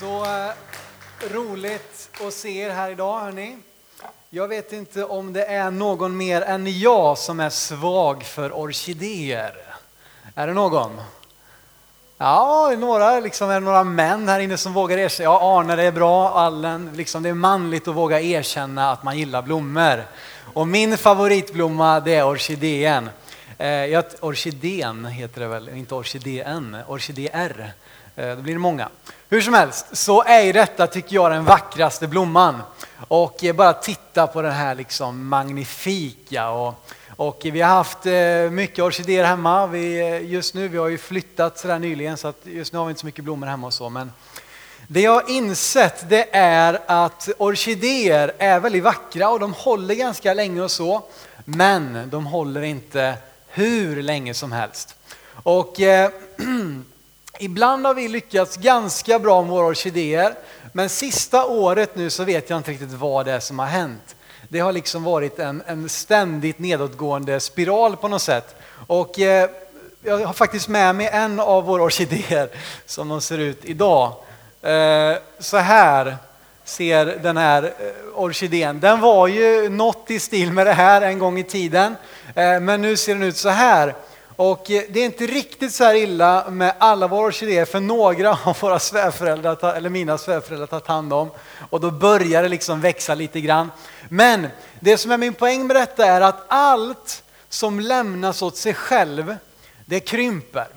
Så eh, roligt att se er här idag hörni. Jag vet inte om det är någon mer än jag som är svag för orkidéer. Är det någon? Ja, några, liksom, är det några män här inne som vågar erkänna? Ja, Arne det är bra, Allen, liksom, det är manligt att våga erkänna att man gillar blommor. Och min favoritblomma det är orkidén. Eh, jag, orkidén heter det väl, inte orkidén, orkidéer. Eh, då blir det många. Hur som helst så är ju detta, tycker jag, den vackraste blomman. Och eh, bara titta på den här liksom magnifika. Och, och vi har haft eh, mycket orkidéer hemma. Vi, eh, just nu, vi har ju flyttat sådär nyligen så att just nu har vi inte så mycket blommor hemma och så. Men det jag har insett det är att orkidéer är väldigt vackra och de håller ganska länge och så. Men de håller inte hur länge som helst. Och eh, Ibland har vi lyckats ganska bra med våra orkidéer, men sista året nu så vet jag inte riktigt vad det är som har hänt. Det har liksom varit en, en ständigt nedåtgående spiral på något sätt. Och eh, jag har faktiskt med mig en av våra orkidéer som de ser ut idag. Eh, så här ser den här eh, orkidén. Den var ju något i stil med det här en gång i tiden, eh, men nu ser den ut så här. Och eh, det är inte riktigt så här illa med alla våra orkidéer, för några av våra svärföräldrar, eller mina svärföräldrar, tagit hand om. Och då börjar det liksom växa lite grann. Men det som är min poäng med detta är att allt som lämnas åt sig själv, det krymper.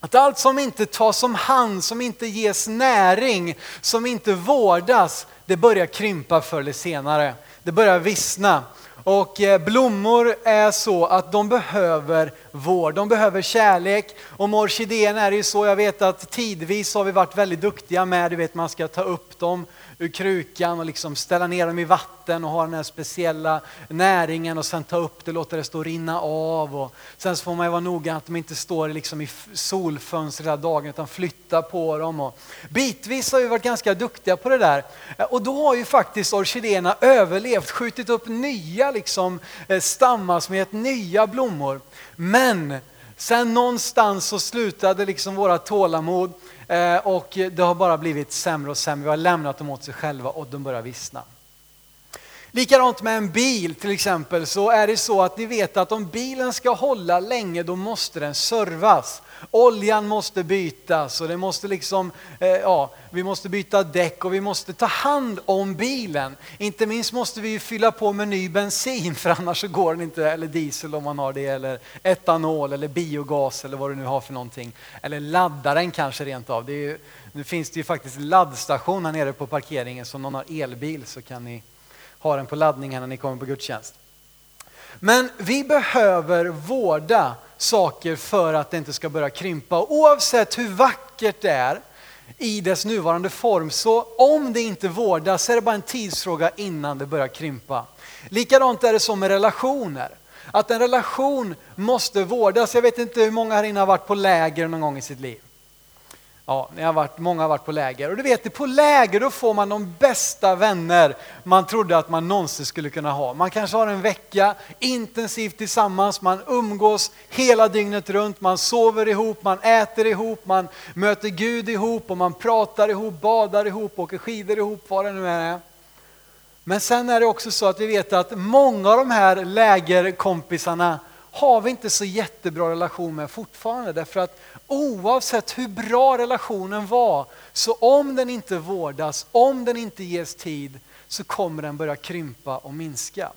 Att allt som inte tas om hand, som inte ges näring, som inte vårdas, det börjar krympa förr eller senare. Det börjar vissna. Och eh, blommor är så att de behöver vård, de behöver kärlek. Och med orkidéerna är det ju så, jag vet att tidvis har vi varit väldigt duktiga med, du vet man ska ta upp dem ur krukan och liksom ställa ner dem i vatten och ha den här speciella näringen och sen ta upp det, låta det stå och rinna av. Och sen så får man ju vara noga att de inte står liksom i solfönster hela dagen utan flytta på dem. Och bitvis har vi varit ganska duktiga på det där. Och då har ju faktiskt orkidéerna överlevt, skjutit upp nya liksom, eh, stammar som gett nya blommor. Men sen någonstans så slutade liksom våra tålamod Eh, och det har bara blivit sämre och sämre. Vi har lämnat dem åt sig själva och de börjar vissna. Likadant med en bil till exempel så är det så att ni vet att om bilen ska hålla länge då måste den servas. Oljan måste bytas och det måste liksom, eh, ja, vi måste byta däck och vi måste ta hand om bilen. Inte minst måste vi fylla på med ny bensin för annars så går den inte, eller diesel om man har det, eller etanol eller biogas eller vad du nu har för någonting. Eller laddaren kanske rent av. Det ju, nu finns det ju faktiskt laddstation här nere på parkeringen så om någon har elbil så kan ni ha den på laddning när ni kommer på gudstjänst. Men vi behöver vårda saker för att det inte ska börja krympa. Oavsett hur vackert det är i dess nuvarande form, så om det inte vårdas så är det bara en tidsfråga innan det börjar krympa. Likadant är det som med relationer. Att en relation måste vårdas. Jag vet inte hur många här inne har varit på läger någon gång i sitt liv. Ja, ni har varit, många har varit på läger. Och du vet, på läger då får man de bästa vänner man trodde att man någonsin skulle kunna ha. Man kanske har en vecka intensivt tillsammans, man umgås hela dygnet runt, man sover ihop, man äter ihop, man möter Gud ihop och man pratar ihop, badar ihop, åker skidor ihop, vad det nu är. Men sen är det också så att vi vet att många av de här lägerkompisarna har vi inte så jättebra relation med fortfarande. Därför att oavsett hur bra relationen var, så om den inte vårdas, om den inte ges tid, så kommer den börja krympa och minska.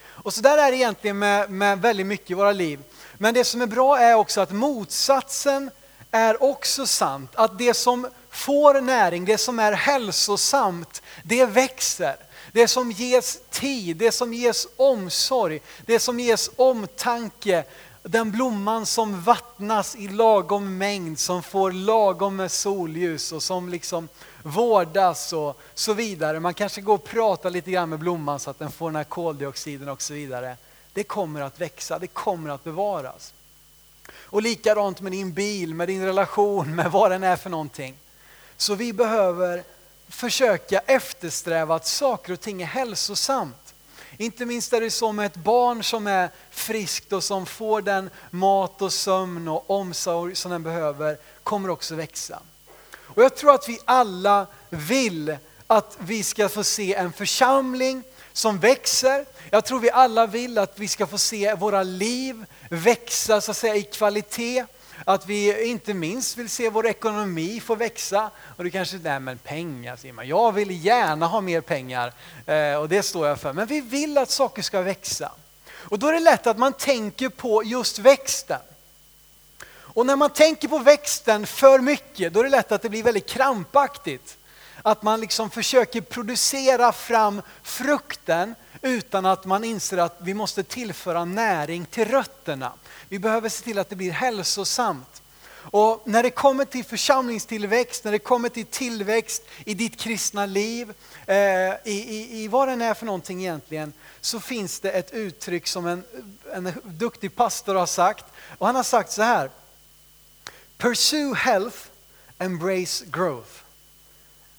Och så där är det egentligen med, med väldigt mycket i våra liv. Men det som är bra är också att motsatsen är också sant. Att det som får näring, det som är hälsosamt, det växer. Det som ges tid, det som ges omsorg, det som ges omtanke, den blomman som vattnas i lagom mängd, som får lagom med solljus och som liksom vårdas och så vidare. Man kanske går och pratar lite grann med blomman så att den får den här koldioxiden och så vidare. Det kommer att växa, det kommer att bevaras. Och likadant med din bil, med din relation, med vad den är för någonting. Så vi behöver försöka eftersträva att saker och ting är hälsosamt. Inte minst är det så med ett barn som är friskt och som får den mat och sömn och omsorg som den behöver, kommer också växa. Och jag tror att vi alla vill att vi ska få se en församling som växer. Jag tror vi alla vill att vi ska få se våra liv växa så att säga i kvalitet. Att vi inte minst vill se vår ekonomi få växa. Och du kanske, nej men pengar säger man, jag vill gärna ha mer pengar eh, och det står jag för. Men vi vill att saker ska växa. Och då är det lätt att man tänker på just växten. Och när man tänker på växten för mycket, då är det lätt att det blir väldigt krampaktigt. Att man liksom försöker producera fram frukten utan att man inser att vi måste tillföra näring till rötterna. Vi behöver se till att det blir hälsosamt. Och när det kommer till församlingstillväxt, när det kommer till tillväxt i ditt kristna liv, eh, i, i, i vad den är för någonting egentligen, så finns det ett uttryck som en, en duktig pastor har sagt. Och han har sagt så här. Pursue health, embrace growth.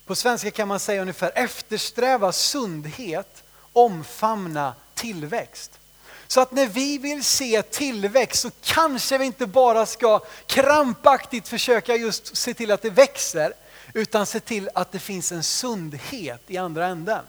På svenska kan man säga ungefär eftersträva sundhet, omfamna tillväxt. Så att när vi vill se tillväxt så kanske vi inte bara ska krampaktigt försöka just se till att det växer, utan se till att det finns en sundhet i andra änden.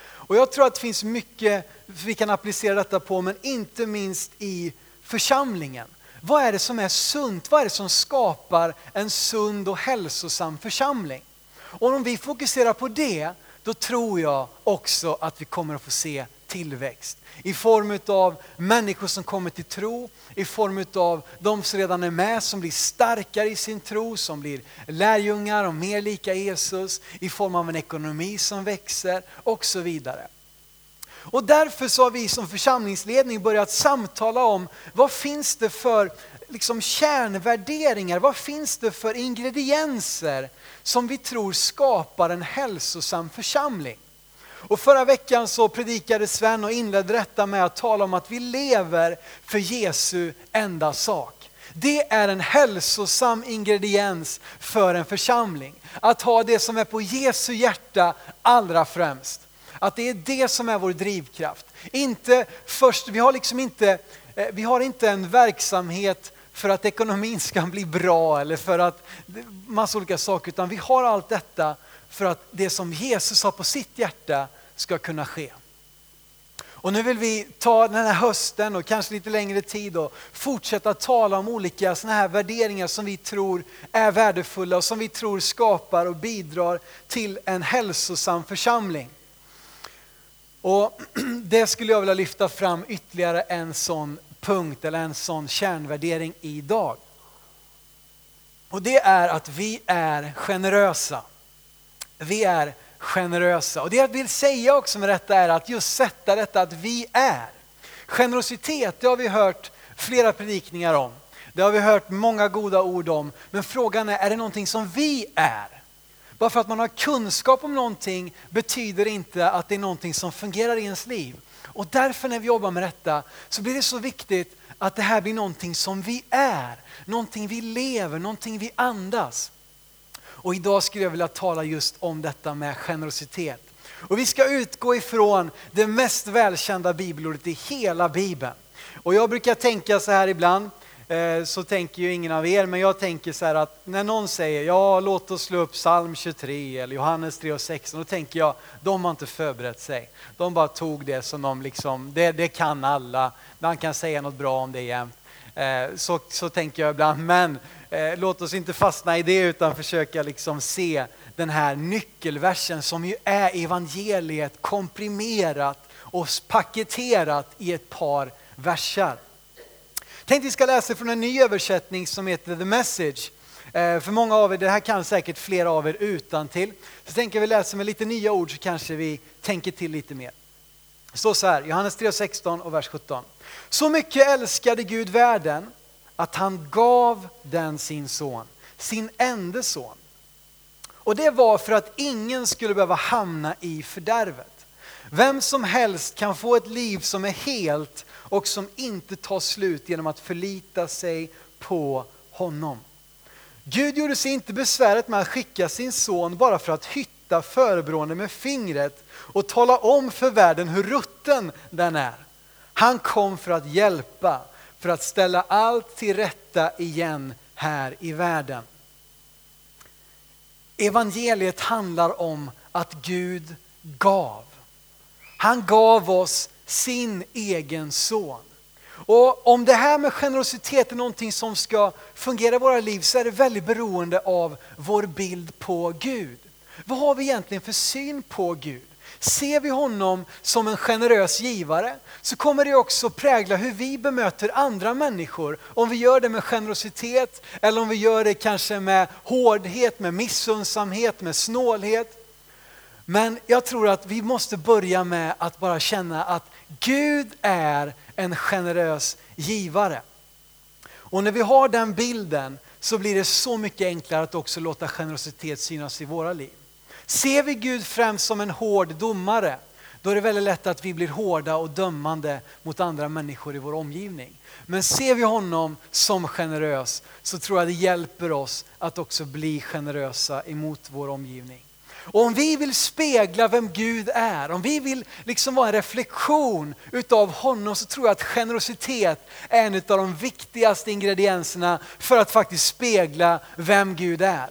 Och jag tror att det finns mycket vi kan applicera detta på, men inte minst i församlingen. Vad är det som är sunt? Vad är det som skapar en sund och hälsosam församling? Och om vi fokuserar på det, då tror jag också att vi kommer att få se tillväxt. I form av människor som kommer till tro, i form av de som redan är med som blir starkare i sin tro, som blir lärjungar och mer lika Jesus, i form av en ekonomi som växer och så vidare. Och därför så har vi som församlingsledning börjat samtala om vad finns det för liksom kärnvärderingar, vad finns det för ingredienser som vi tror skapar en hälsosam församling? Och förra veckan så predikade Sven och inledde detta med att tala om att vi lever för Jesu enda sak. Det är en hälsosam ingrediens för en församling. Att ha det som är på Jesu hjärta allra främst. Att det är det som är vår drivkraft. Inte först, vi har liksom inte, eh, vi har inte en verksamhet för att ekonomin ska bli bra eller för att massa olika saker, utan vi har allt detta för att det som Jesus har på sitt hjärta ska kunna ske. Och nu vill vi ta den här hösten och kanske lite längre tid och fortsätta tala om olika såna här värderingar som vi tror är värdefulla och som vi tror skapar och bidrar till en hälsosam församling. Och Det skulle jag vilja lyfta fram ytterligare en sån punkt eller en sån kärnvärdering idag. Och det är att vi är generösa. Vi är generösa. Och det jag vill säga också med detta är att just sätta detta att vi är. Generositet, det har vi hört flera predikningar om. Det har vi hört många goda ord om. Men frågan är, är det någonting som vi är? Bara för att man har kunskap om någonting betyder inte att det är någonting som fungerar i ens liv. Och därför när vi jobbar med detta så blir det så viktigt att det här blir någonting som vi är, någonting vi lever, någonting vi andas. Och idag skulle jag vilja tala just om detta med generositet. Och vi ska utgå ifrån det mest välkända bibelordet i hela bibeln. Och jag brukar tänka så här ibland, eh, så tänker ju ingen av er, men jag tänker så här att när någon säger ja, låt oss slå upp psalm 23 eller Johannes 3 och 16, då tänker jag, de har inte förberett sig. De bara tog det som de liksom, det, det kan alla, man kan säga något bra om det jämt. Eh, så, så tänker jag ibland, men eh, låt oss inte fastna i det utan försöka liksom se den här nyckelversen som ju är evangeliet komprimerat och paketerat i ett par verser. Tänk vi ska läsa från en ny översättning som heter The Message. Eh, för många av er, det här kan säkert flera av er utan till. Så tänker vi läsa med lite nya ord så kanske vi tänker till lite mer. Det står så här, Johannes 3.16 och vers 17. Så mycket älskade Gud världen att han gav den sin son, sin enda son. Och det var för att ingen skulle behöva hamna i fördärvet. Vem som helst kan få ett liv som är helt och som inte tar slut genom att förlita sig på honom. Gud gjorde sig inte besväret med att skicka sin son bara för att hytta förebrående med fingret och tala om för världen hur rutten den är. Han kom för att hjälpa, för att ställa allt till rätta igen här i världen. Evangeliet handlar om att Gud gav. Han gav oss sin egen son. Och om det här med generositet är någonting som ska fungera i våra liv så är det väldigt beroende av vår bild på Gud. Vad har vi egentligen för syn på Gud? Ser vi honom som en generös givare så kommer det också prägla hur vi bemöter andra människor. Om vi gör det med generositet eller om vi gör det kanske med hårdhet, med missundsamhet, med snålhet. Men jag tror att vi måste börja med att bara känna att Gud är en generös givare. Och när vi har den bilden så blir det så mycket enklare att också låta generositet synas i våra liv. Ser vi Gud främst som en hård domare, då är det väldigt lätt att vi blir hårda och dömande mot andra människor i vår omgivning. Men ser vi honom som generös så tror jag det hjälper oss att också bli generösa emot vår omgivning. Och om vi vill spegla vem Gud är, om vi vill liksom vara en reflektion utav honom så tror jag att generositet är en av de viktigaste ingredienserna för att faktiskt spegla vem Gud är.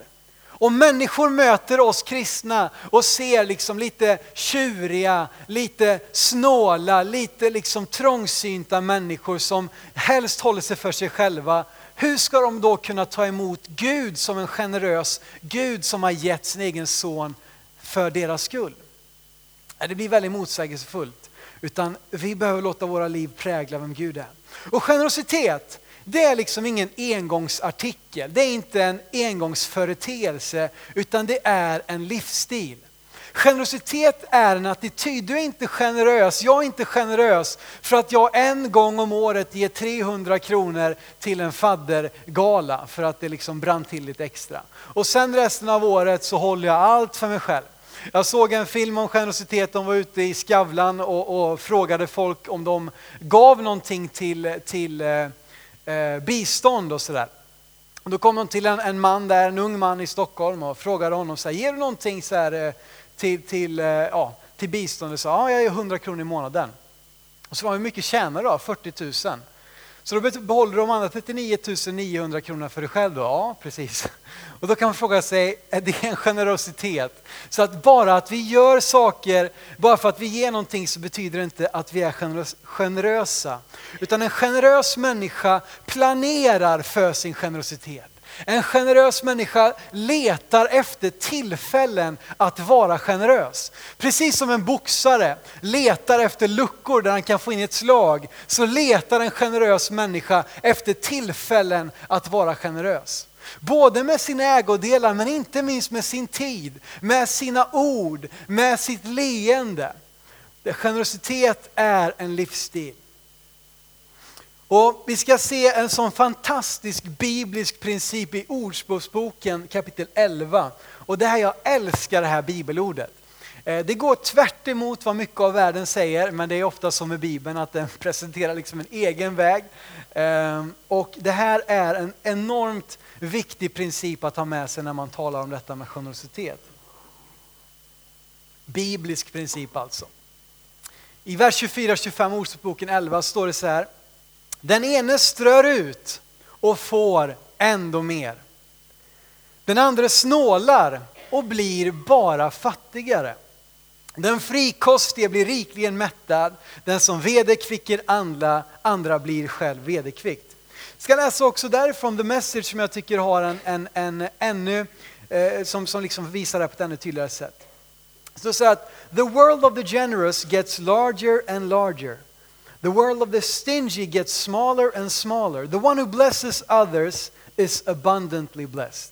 Om människor möter oss kristna och ser liksom lite tjuriga, lite snåla, lite liksom trångsynta människor som helst håller sig för sig själva. Hur ska de då kunna ta emot Gud som en generös Gud som har gett sin egen son för deras skull? Det blir väldigt motsägelsefullt. Utan vi behöver låta våra liv prägla vem Gud är. Och generositet, det är liksom ingen engångsartikel, det är inte en engångsföreteelse utan det är en livsstil. Generositet är en attityd. Du är inte generös, jag är inte generös för att jag en gång om året ger 300 kronor till en faddergala för att det liksom brann till lite extra. Och sen resten av året så håller jag allt för mig själv. Jag såg en film om generositet, de var ute i Skavlan och, och frågade folk om de gav någonting till, till eh, eh, bistånd och sådär. Då kom de till en, en, man där, en ung man i Stockholm och frågade honom så här, ger du någonting så här, eh, till, till, eh, ja, till bistånd? Och sa, ja jag ger 100 kronor i månaden. Och så var hur mycket tjänar du då? 40 000. Så då behåller du de andra 39 900 kronorna för dig själv då? Ja, precis. Och då kan man fråga sig, är det en generositet? Så att bara att vi gör saker, bara för att vi ger någonting så betyder det inte att vi är generösa. Utan en generös människa planerar för sin generositet. En generös människa letar efter tillfällen att vara generös. Precis som en boxare letar efter luckor där han kan få in ett slag, så letar en generös människa efter tillfällen att vara generös. Både med sina ägodelar men inte minst med sin tid, med sina ord, med sitt leende. Generositet är en livsstil. Och vi ska se en sån fantastisk biblisk princip i Ordspråksboken kapitel 11. Och det här jag älskar det här bibelordet. Eh, det går tvärt emot vad mycket av världen säger, men det är ofta som med Bibeln att den presenterar liksom en egen väg. Ehm, och det här är en enormt viktig princip att ha med sig när man talar om detta med generositet. Biblisk princip alltså. I vers 24-25 Ordspråksboken 11 står det så här. Den ene strör ut och får ändå mer. Den andra snålar och blir bara fattigare. Den frikostige blir rikligen mättad, den som vederkvicker andra, andra blir själv vederkvickt. Jag ska läsa också därifrån The Message som jag tycker har en, en, en ännu, eh, som, som liksom visar det på ett ännu tydligare sätt. Så det att the world of the generous gets larger and larger. The world of the stingy gets smaller and smaller. The one who blesses others is abundantly blessed.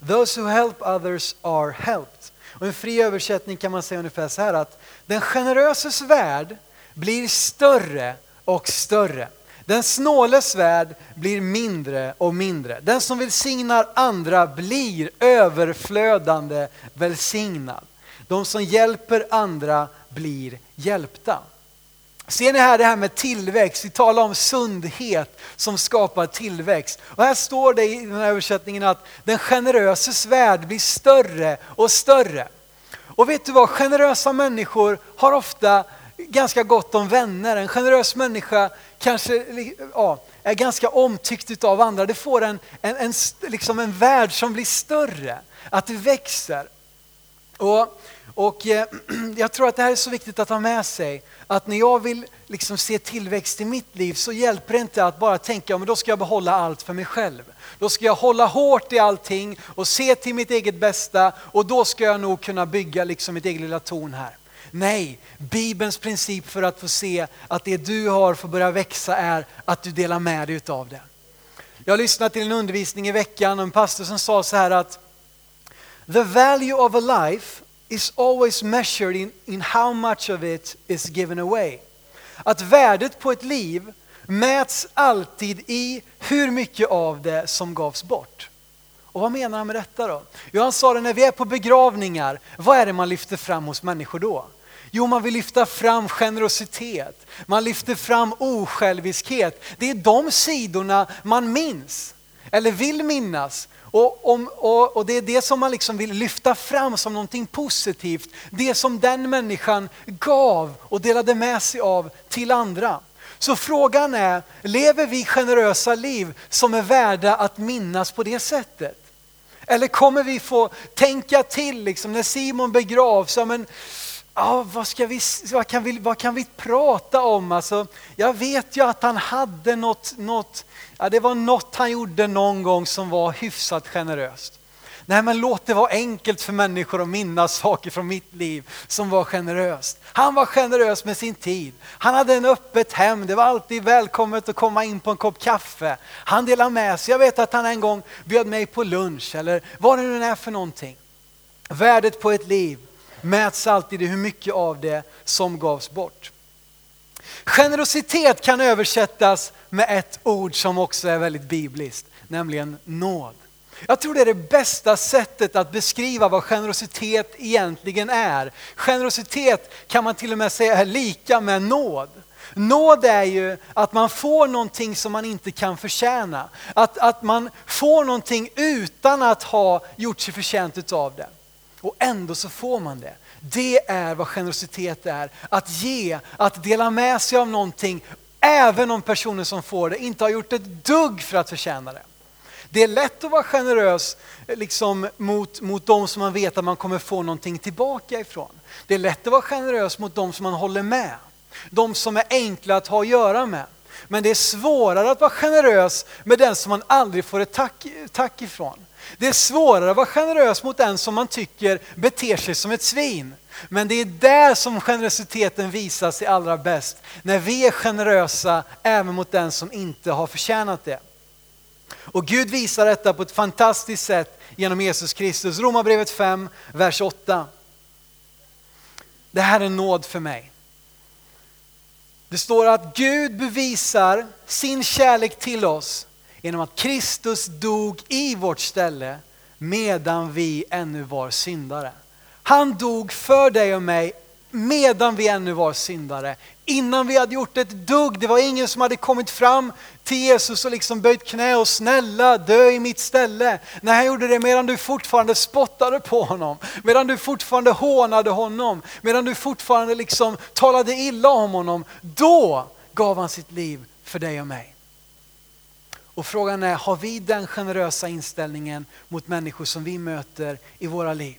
Those who help others are helped. Och en fri översättning kan man säga ungefär så här att den generöses värld blir större och större. Den snåles värld blir mindre och mindre. Den som välsignar andra blir överflödande välsignad. De som hjälper andra blir hjälpta. Ser ni här det här med tillväxt? Vi talar om sundhet som skapar tillväxt. Och här står det i den här översättningen att den generöses värld blir större och större. Och vet du vad, generösa människor har ofta ganska gott om vänner. En generös människa kanske ja, är ganska omtyckt av andra. Det får en, en, en, liksom en värld som blir större, att det växer. Och, och eh, jag tror att det här är så viktigt att ha med sig. Att när jag vill liksom se tillväxt i mitt liv så hjälper det inte att bara tänka att då ska jag behålla allt för mig själv. Då ska jag hålla hårt i allting och se till mitt eget bästa och då ska jag nog kunna bygga liksom mitt eget lilla torn här. Nej, Bibelns princip för att få se att det du har får börja växa är att du delar med dig utav det. Jag lyssnade till en undervisning i veckan och en pastor som sa så här att The value of a life is always measured in, in how much of it is given away. Att värdet på ett liv mäts alltid i hur mycket av det som gavs bort. Och vad menar han med detta då? Jo, han sa det när vi är på begravningar, vad är det man lyfter fram hos människor då? Jo, man vill lyfta fram generositet, man lyfter fram osjälviskhet. Det är de sidorna man minns, eller vill minnas. Och, om, och, och, det är det som man liksom vill lyfta fram som någonting positivt. Det som den människan gav och delade med sig av till andra. Så frågan är, lever vi generösa liv som är värda att minnas på det sättet? Eller kommer vi få tänka till liksom när Simon begravs, ja, men ja, vad, ska vi, vad, kan vi, vad kan vi prata om? Alltså, jag vet ju att han hade något, något, ja, det var något han gjorde någon gång som var hyfsat generöst. Nej men låt det vara enkelt för människor att minnas saker från mitt liv som var generöst. Han var generös med sin tid. Han hade en öppet hem, det var alltid välkommet att komma in på en kopp kaffe. Han delade med sig, jag vet att han en gång bjöd mig på lunch eller vad det nu är för någonting. Värdet på ett liv mäts alltid i hur mycket av det som gavs bort. Generositet kan översättas med ett ord som också är väldigt bibliskt, nämligen nåd. Jag tror det är det bästa sättet att beskriva vad generositet egentligen är. Generositet kan man till och med säga är lika med nåd. Nåd är ju att man får någonting som man inte kan förtjäna. Att, att man får någonting utan att ha gjort sig förtjänt av det. Och ändå så får man det. Det är vad generositet är. Att ge, att dela med sig av någonting även om personen som får det inte har gjort ett dugg för att förtjäna det. Det är lätt att vara generös eh, liksom, mot, mot de som man vet att man kommer få någonting tillbaka ifrån. Det är lätt att vara generös mot de som man håller med. De som är enkla att ha att göra med. Men det är svårare att vara generös med den som man aldrig får ett tack, tack ifrån. Det är svårare att vara generös mot den som man tycker beter sig som ett svin. Men det är där som generositeten visar sig allra bäst. När vi är generösa även mot den som inte har förtjänat det. Och Gud visar detta på ett fantastiskt sätt genom Jesus Kristus. Romarbrevet 5, vers 8. Det här är nåd för mig. Det står att Gud bevisar sin kärlek till oss genom att Kristus dog i vårt ställe medan vi ännu var syndare. Han dog för dig och mig medan vi ännu var syndare. Innan vi hade gjort ett dugg, det var ingen som hade kommit fram till Jesus och liksom böjt knä och snälla dö i mitt ställe. Nej, han gjorde det medan du fortfarande spottade på honom, medan du fortfarande hånade honom, medan du fortfarande liksom talade illa om honom. Då gav han sitt liv för dig och mig. Och frågan är, har vi den generösa inställningen mot människor som vi möter i våra liv?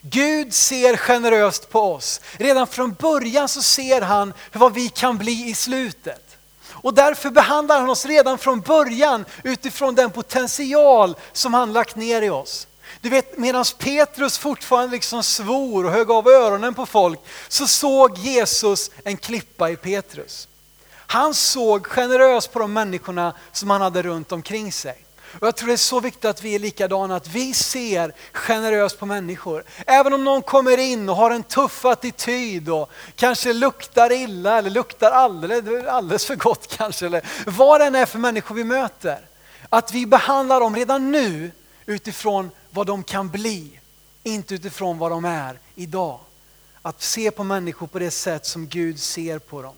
Gud ser generöst på oss. Redan från början så ser han vad vi kan bli i slutet. Och därför behandlar han oss redan från början utifrån den potential som han lagt ner i oss. Du vet, medan Petrus fortfarande liksom svor och högg av öronen på folk, så såg Jesus en klippa i Petrus. Han såg generöst på de människorna som han hade runt omkring sig. Och jag tror det är så viktigt att vi är likadana, att vi ser generöst på människor. Även om någon kommer in och har en tuff attityd och kanske luktar illa eller luktar alldeles, alldeles för gott kanske, eller vad det än är för människor vi möter. Att vi behandlar dem redan nu utifrån vad de kan bli, inte utifrån vad de är idag. Att se på människor på det sätt som Gud ser på dem.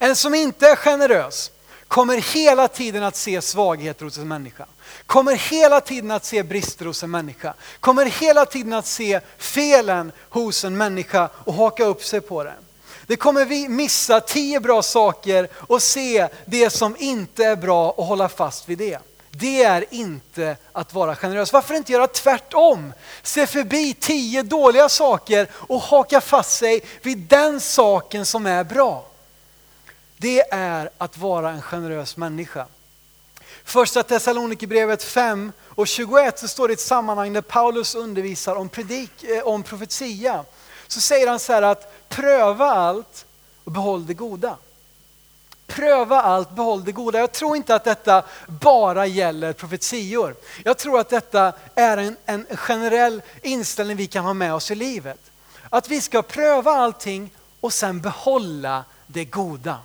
En som inte är generös kommer hela tiden att se svagheter hos en människa. Kommer hela tiden att se brister hos en människa. Kommer hela tiden att se felen hos en människa och haka upp sig på det. Det kommer vi missa tio bra saker och se det som inte är bra och hålla fast vid det. Det är inte att vara generös. Varför inte göra tvärtom? Se förbi tio dåliga saker och haka fast sig vid den saken som är bra. Det är att vara en generös människa. Första Thessalonikerbrevet 5 och 21 så står det i ett sammanhang där Paulus undervisar om, predik, eh, om profetia. Så säger han så här att pröva allt och behåll det goda. Pröva allt, behåll det goda. Jag tror inte att detta bara gäller profetior. Jag tror att detta är en, en generell inställning vi kan ha med oss i livet. Att vi ska pröva allting och sen behålla det goda.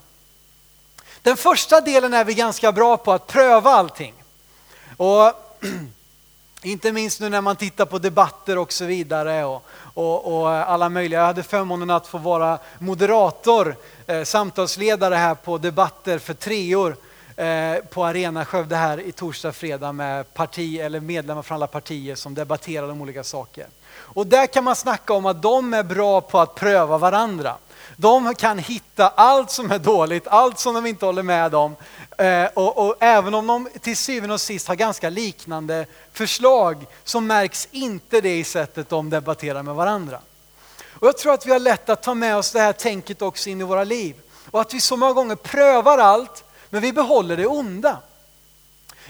Den första delen är vi ganska bra på, att pröva allting. Och inte minst nu när man tittar på debatter och så vidare och, och, och alla möjliga. Jag hade förmånen att få vara moderator, eh, samtalsledare här på debatter för treor eh, på Arena Skövde här i torsdag, fredag med parti, eller medlemmar från alla partier som debatterar om olika saker. Och där kan man snacka om att de är bra på att pröva varandra. De kan hitta allt som är dåligt, allt som de inte håller med om. Eh, och, och, även om de till syvende och sist har ganska liknande förslag så märks inte det i sättet de debatterar med varandra. Och jag tror att vi har lätt att ta med oss det här tänket också in i våra liv. Och att vi så många gånger prövar allt, men vi behåller det onda.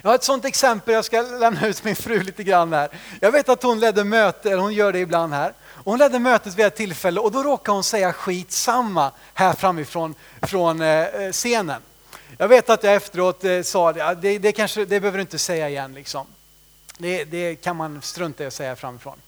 Jag har ett sånt exempel, jag ska lämna ut min fru lite grann här. Jag vet att hon ledde möte, eller hon gör det ibland här. Och hon ledde mötet vid ett tillfälle och då råkade hon säga skitsamma här framifrån från eh, eh, scenen. Jag vet att jag efteråt eh, sa det, det, det, kanske, det behöver du inte säga igen. Liksom. Det, det kan man strunta i att säga framifrån.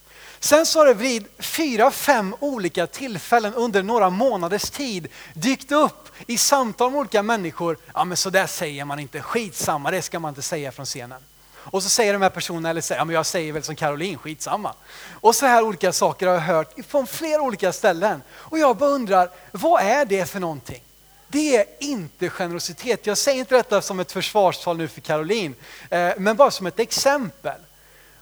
Sen så har det vid fyra, fem olika tillfällen under några månaders tid dykt upp i samtal med olika människor. Ja men så där säger man inte, skitsamma, det ska man inte säga från scenen. Och så säger de här personerna, eller säger, ja men jag säger väl som Caroline, skitsamma. Och så här olika saker har jag hört från flera olika ställen. Och jag bara undrar, vad är det för någonting? Det är inte generositet. Jag säger inte detta som ett försvarstal nu för Caroline, eh, men bara som ett exempel.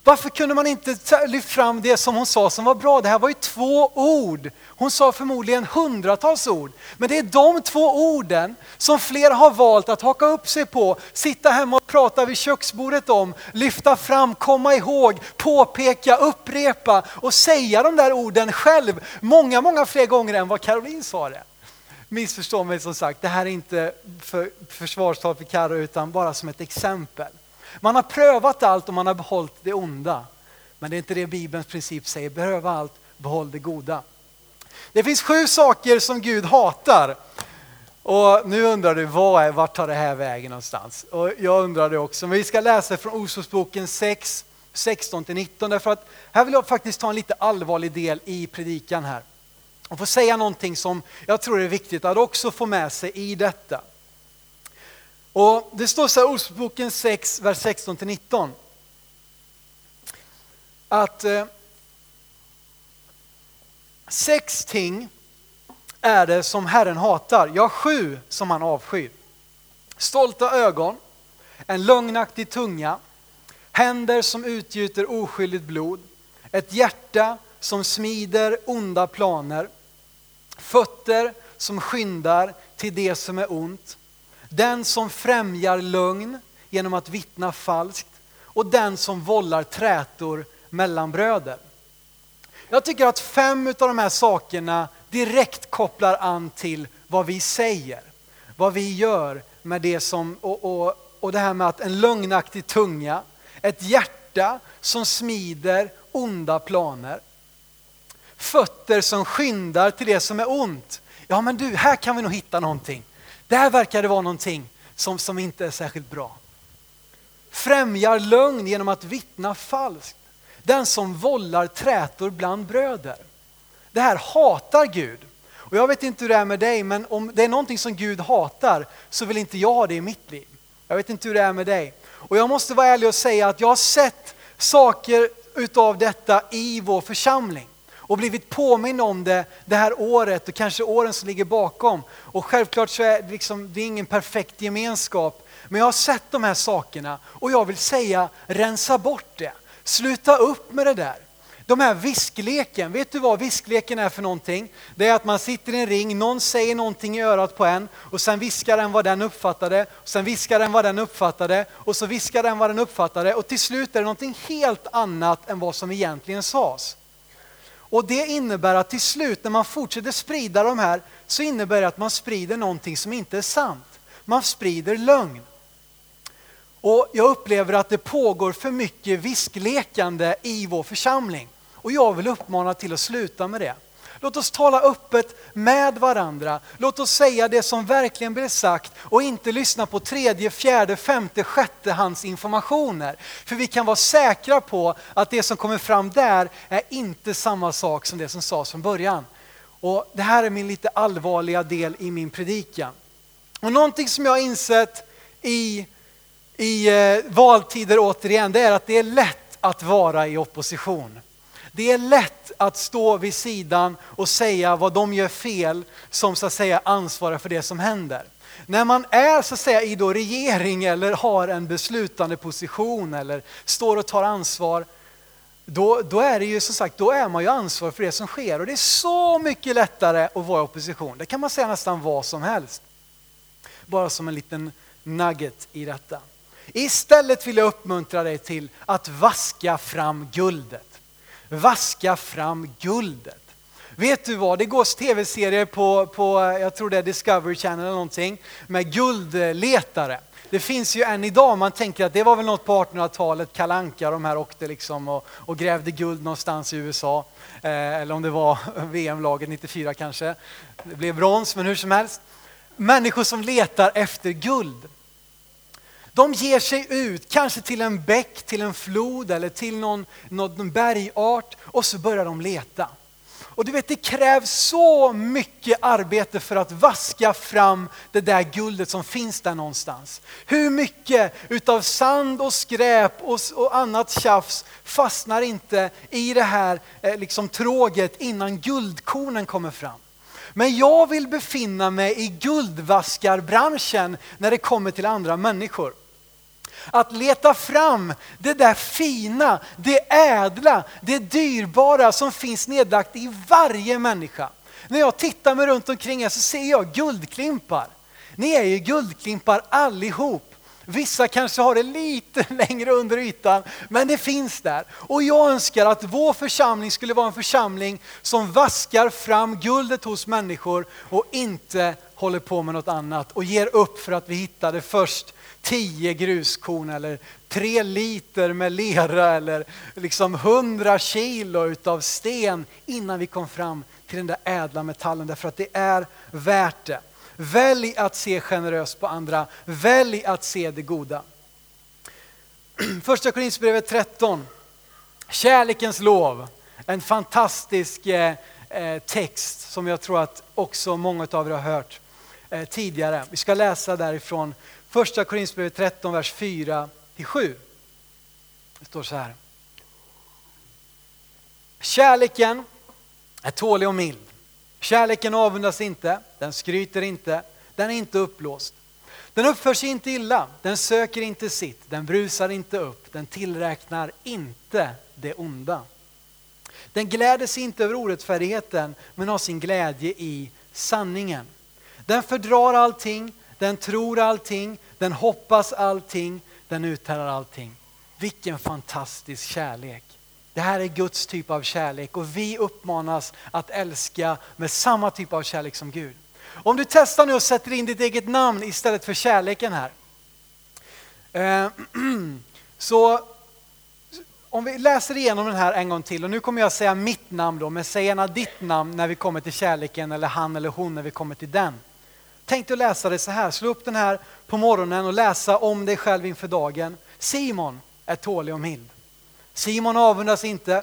Varför kunde man inte lyfta fram det som hon sa som var bra? Det här var ju två ord. Hon sa förmodligen hundratals ord. Men det är de två orden som fler har valt att haka upp sig på, sitta hemma och prata vid köksbordet om, lyfta fram, komma ihåg, påpeka, upprepa och säga de där orden själv många, många fler gånger än vad Caroline sa det. Missförstå mig som sagt, det här är inte för försvarstal för Karo utan bara som ett exempel. Man har prövat allt och man har behållit det onda. Men det är inte det Bibelns princip säger, pröva allt, behåll det goda. Det finns sju saker som Gud hatar. Och nu undrar du, vad är, vart tar det här vägen någonstans? Och jag undrar det också. Men vi ska läsa från Ososboken 6, 16-19. Därför att här vill jag faktiskt ta en lite allvarlig del i predikan här. Och få säga någonting som jag tror är viktigt att också få med sig i detta. Och Det står så här, i Ordspråksboken 6, vers 16-19. Att eh, sex ting är det som Herren hatar, ja sju som han avskyr. Stolta ögon, en lögnaktig tunga, händer som utgjuter oskyldigt blod, ett hjärta som smider onda planer, fötter som skyndar till det som är ont, den som främjar lögn genom att vittna falskt och den som vållar trätor mellan bröder. Jag tycker att fem av de här sakerna direkt kopplar an till vad vi säger, vad vi gör med det som, och, och, och det här med att en lögnaktig tunga, ett hjärta som smider onda planer, fötter som skyndar till det som är ont. Ja men du, här kan vi nog hitta någonting. Där verkar det vara någonting som, som inte är särskilt bra. främjar lögn genom att vittna falskt, den som vållar trätor bland bröder. Det här hatar Gud. Och jag vet inte hur det är med dig, men om det är någonting som Gud hatar så vill inte jag ha det i mitt liv. Jag vet inte hur det är med dig. Och jag måste vara ärlig och säga att jag har sett saker utav detta i vår församling och blivit påmind om det det här året och kanske åren som ligger bakom. Och självklart så är det, liksom, det är ingen perfekt gemenskap, men jag har sett de här sakerna och jag vill säga rensa bort det. Sluta upp med det där. De här viskleken, vet du vad viskleken är för någonting? Det är att man sitter i en ring, någon säger någonting i örat på en och sen viskar den vad den uppfattade, och sen viskar den vad den uppfattade och så viskar den vad den uppfattade och till slut är det någonting helt annat än vad som egentligen sades. Och det innebär att till slut när man fortsätter sprida de här så innebär det att man sprider någonting som inte är sant. Man sprider lögn. Och jag upplever att det pågår för mycket visklekande i vår församling. Och jag vill uppmana till att sluta med det. Låt oss tala öppet med varandra. Låt oss säga det som verkligen blir sagt och inte lyssna på tredje, fjärde, femte, sjätte hands informationer. För vi kan vara säkra på att det som kommer fram där är inte samma sak som det som sades från början. Och Det här är min lite allvarliga del i min predikan. Och någonting som jag har insett i, i eh, valtider återigen, det är att det är lätt att vara i opposition. Det är lätt att stå vid sidan och säga vad de gör fel som så att säga ansvarar för det som händer. När man är så att säga i då regering eller har en beslutande position eller står och tar ansvar, då, då är det ju som sagt, då är man ju ansvarig för det som sker och det är så mycket lättare att vara i opposition. Det kan man säga nästan vad som helst. Bara som en liten nugget i detta. Istället vill jag uppmuntra dig till att vaska fram guldet vaska fram guldet. Vet du vad, det går tv-serier på, på, jag tror det är Discovery Channel eller någonting, med guldletare. Det finns ju än idag, man tänker att det var väl något på 1800-talet, Kalanka de här åkte liksom och, och, grävde guld någonstans i USA. Eh, eller om det var VM-laget 94 kanske. Det blev brons, men hur som helst. Människor som letar efter guld. De ger sig ut, kanske till en bäck, till en flod eller till någon, någon bergart och så börjar de leta. Och du vet, det krävs så mycket arbete för att vaska fram det där guldet som finns där någonstans. Hur mycket utav sand och skräp och, och annat tjafs fastnar inte i det här eh, liksom, tråget innan guldkornen kommer fram. Men jag vill befinna mig i guldvaskarbranschen när det kommer till andra människor. Att leta fram det där fina, det ädla, det dyrbara som finns nedlagt i varje människa. När jag tittar mig runt omkring er så ser jag guldklimpar. Ni är ju guldklimpar allihop. Vissa kanske har det lite längre under ytan, men det finns där. Och jag önskar att vår församling skulle vara en församling som vaskar fram guldet hos människor och inte håller på med något annat och ger upp för att vi hittade först tio gruskorn eller tre liter med lera eller liksom hundra kilo utav sten innan vi kom fram till den där ädla metallen därför att det är värt det. Välj att se generöst på andra, välj att se det goda. Första Korinthierbrevet 13, kärlekens lov. En fantastisk eh, eh, text som jag tror att också många av er har hört eh, tidigare. Vi ska läsa därifrån Första Korinthierbrevet 13, vers 4 7. Det står så här. Kärleken är tålig och mild. Kärleken avundas inte, den skryter inte, den är inte uppblåst. Den uppför sig inte illa, den söker inte sitt, den brusar inte upp, den tillräknar inte det onda. Den gläder sig inte över orättfärdigheten, men har sin glädje i sanningen. Den fördrar allting, den tror allting, den hoppas allting, den uthärdar allting. Vilken fantastisk kärlek. Det här är Guds typ av kärlek och vi uppmanas att älska med samma typ av kärlek som Gud. Om du testar nu och sätter in ditt eget namn istället för kärleken här. Eh, så om vi läser igenom den här en gång till och nu kommer jag säga mitt namn då, men säg gärna ditt namn när vi kommer till kärleken eller han eller hon när vi kommer till den. Tänk dig att läsa det så här, slå upp den här på morgonen och läsa om dig själv inför dagen. Simon är tålig och mild. Simon avundas inte.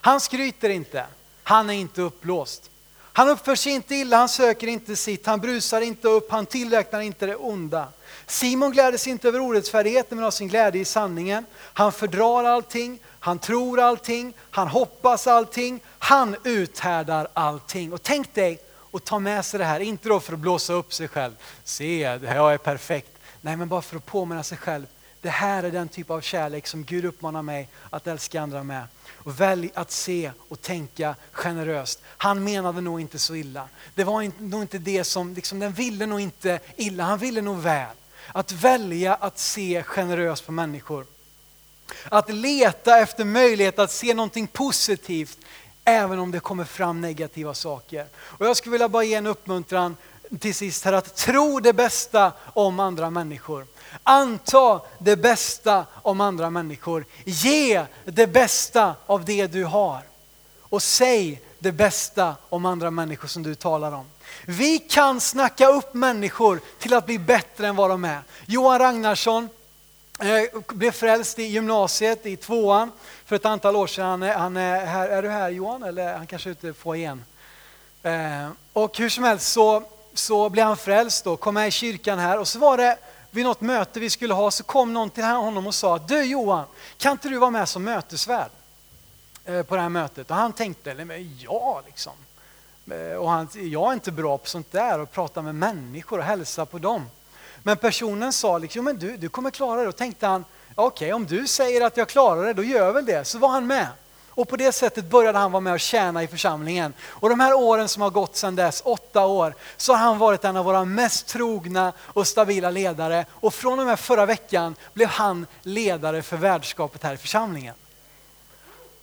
Han skryter inte. Han är inte uppblåst. Han uppför sig inte illa, han söker inte sitt, han brusar inte upp, han tillräknar inte det onda. Simon gläder sig inte över orättfärdigheten men har sin glädje i sanningen. Han fördrar allting, han tror allting, han hoppas allting, han uthärdar allting. Och tänk dig att ta med sig det här, inte då för att blåsa upp sig själv. Se, jag är perfekt. Nej, men bara för att påminna sig själv. Det här är den typ av kärlek som Gud uppmanar mig att älska andra med. Och välj att se och tänka generöst. Han menade nog inte så illa. Det var nog inte det som, liksom, den ville nog inte illa, han ville nog väl. Att välja att se generöst på människor. Att leta efter möjlighet att se någonting positivt även om det kommer fram negativa saker. Och jag skulle vilja bara ge en uppmuntran till sist här att tro det bästa om andra människor. Anta det bästa om andra människor. Ge det bästa av det du har. Och säg det bästa om andra människor som du talar om. Vi kan snacka upp människor till att bli bättre än vad de är. Johan Ragnarsson eh, blev frälst i gymnasiet i tvåan för ett antal år sedan. Han är, han är, här, är du här Johan? Eller han kanske är ute på igen. Eh, och hur som helst så, så blev han frälst och kom med i kyrkan här och så var det vid något möte vi skulle ha så kom någon till honom och sa Du Johan, kan inte du vara med som mötesvärd eh, på det här mötet? Och han tänkte, ja liksom. Eh, och han, jag är inte bra på sånt där och prata med människor och hälsa på dem. Men personen sa liksom, men du, du kommer klara det. Och tänkte han, okej okay, om du säger att jag klarar det, då gör jag väl det. Så var han med. Och på det sättet började han vara med och tjäna i församlingen. Och de här åren som har gått sedan dess, åtta år, så har han varit en av våra mest trogna och stabila ledare. Och från och med förra veckan blev han ledare för värdskapet här i församlingen.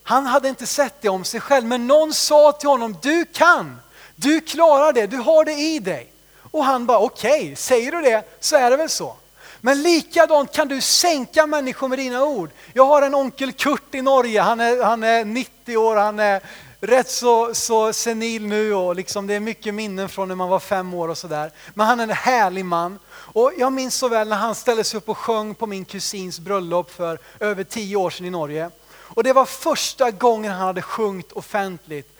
Han hade inte sett det om sig själv, men någon sa till honom, du kan, du klarar det, du har det i dig. Och han bara, okej, okay, säger du det så är det väl så. Men likadant kan du sänka människor med dina ord. Jag har en onkel Kurt i Norge, han är, han är 90 år, han är rätt så, så senil nu och liksom det är mycket minnen från när man var fem år och sådär. Men han är en härlig man. Och jag minns så väl när han ställde sig upp och sjöng på min kusins bröllop för över tio år sedan i Norge. Och det var första gången han hade sjungit offentligt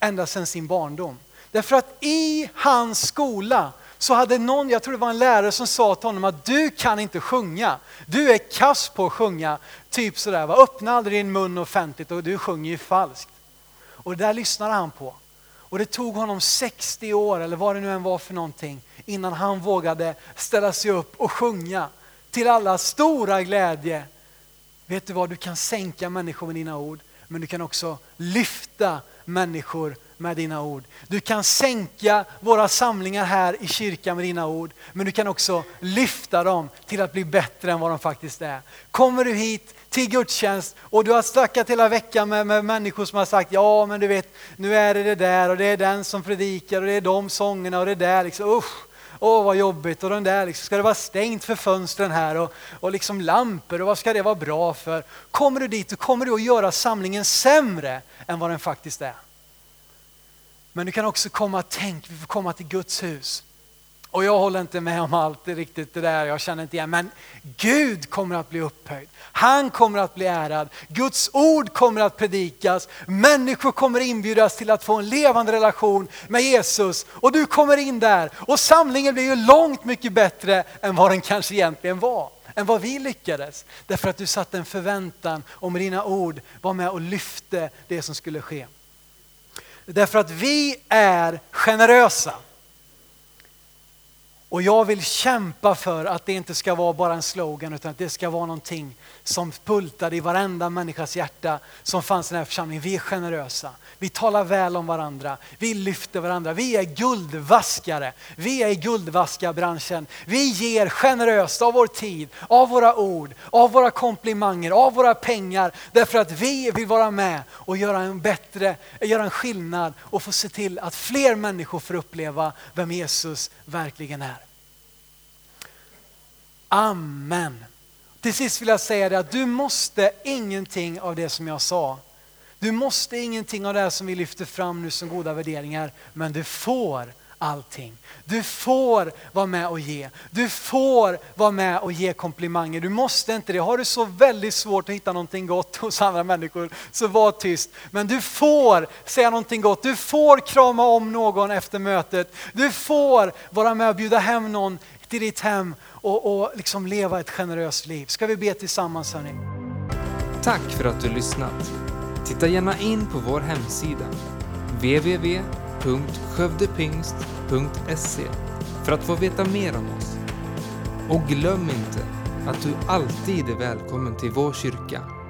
ända sedan sin barndom. Därför att i hans skola så hade någon, jag tror det var en lärare som sa till honom att du kan inte sjunga. Du är kass på att sjunga. Typ sådär, va? öppna aldrig din mun offentligt och du sjunger ju falskt. Och det där lyssnade han på. Och det tog honom 60 år, eller vad det nu än var för någonting, innan han vågade ställa sig upp och sjunga till alla stora glädje. Vet du vad, du kan sänka människor med dina ord, men du kan också lyfta människor med dina ord. Du kan sänka våra samlingar här i kyrkan med dina ord, men du kan också lyfta dem till att bli bättre än vad de faktiskt är. Kommer du hit till gudstjänst och du har snackat hela veckan med, med människor som har sagt ja men du vet nu är det det där och det är den som predikar och det är de sångerna och det där liksom usch. Åh vad jobbigt och den där liksom, ska det vara stängt för fönstren här och, och liksom lampor och vad ska det vara bra för? Kommer du dit då kommer du att göra samlingen sämre än vad den faktiskt är. Men du kan också komma, tänk, vi får komma till Guds hus. Och jag håller inte med om allt riktigt det där, jag känner inte igen. Men Gud kommer att bli upphöjd. Han kommer att bli ärad. Guds ord kommer att predikas. Människor kommer inbjudas till att få en levande relation med Jesus. Och du kommer in där och samlingen blir ju långt mycket bättre än vad den kanske egentligen var. Än vad vi lyckades. Därför att du satte en förväntan och med dina ord var med och lyfte det som skulle ske. Därför att vi är generösa. Och jag vill kämpa för att det inte ska vara bara en slogan utan att det ska vara någonting som pultade i varenda människas hjärta som fanns i den här församlingen. Vi är generösa, vi talar väl om varandra, vi lyfter varandra, vi är guldvaskare. Vi är i guldvaskarbranschen. Vi ger generöst av vår tid, av våra ord, av våra komplimanger, av våra pengar därför att vi vill vara med och göra en bättre, göra en skillnad och få se till att fler människor får uppleva vem Jesus verkligen är. Amen. Till sist vill jag säga det att du måste ingenting av det som jag sa. Du måste ingenting av det som vi lyfter fram nu som goda värderingar, men du får allting. Du får vara med och ge. Du får vara med och ge komplimanger. Du måste inte det. Har du så väldigt svårt att hitta någonting gott hos andra människor, så var tyst. Men du får säga någonting gott. Du får krama om någon efter mötet. Du får vara med och bjuda hem någon till ditt hem och, och liksom leva ett generöst liv. Ska vi be tillsammans hörni? Tack för att du lyssnat. Titta gärna in på vår hemsida www.skövdepingst.se för att få veta mer om oss. Och glöm inte att du alltid är välkommen till vår kyrka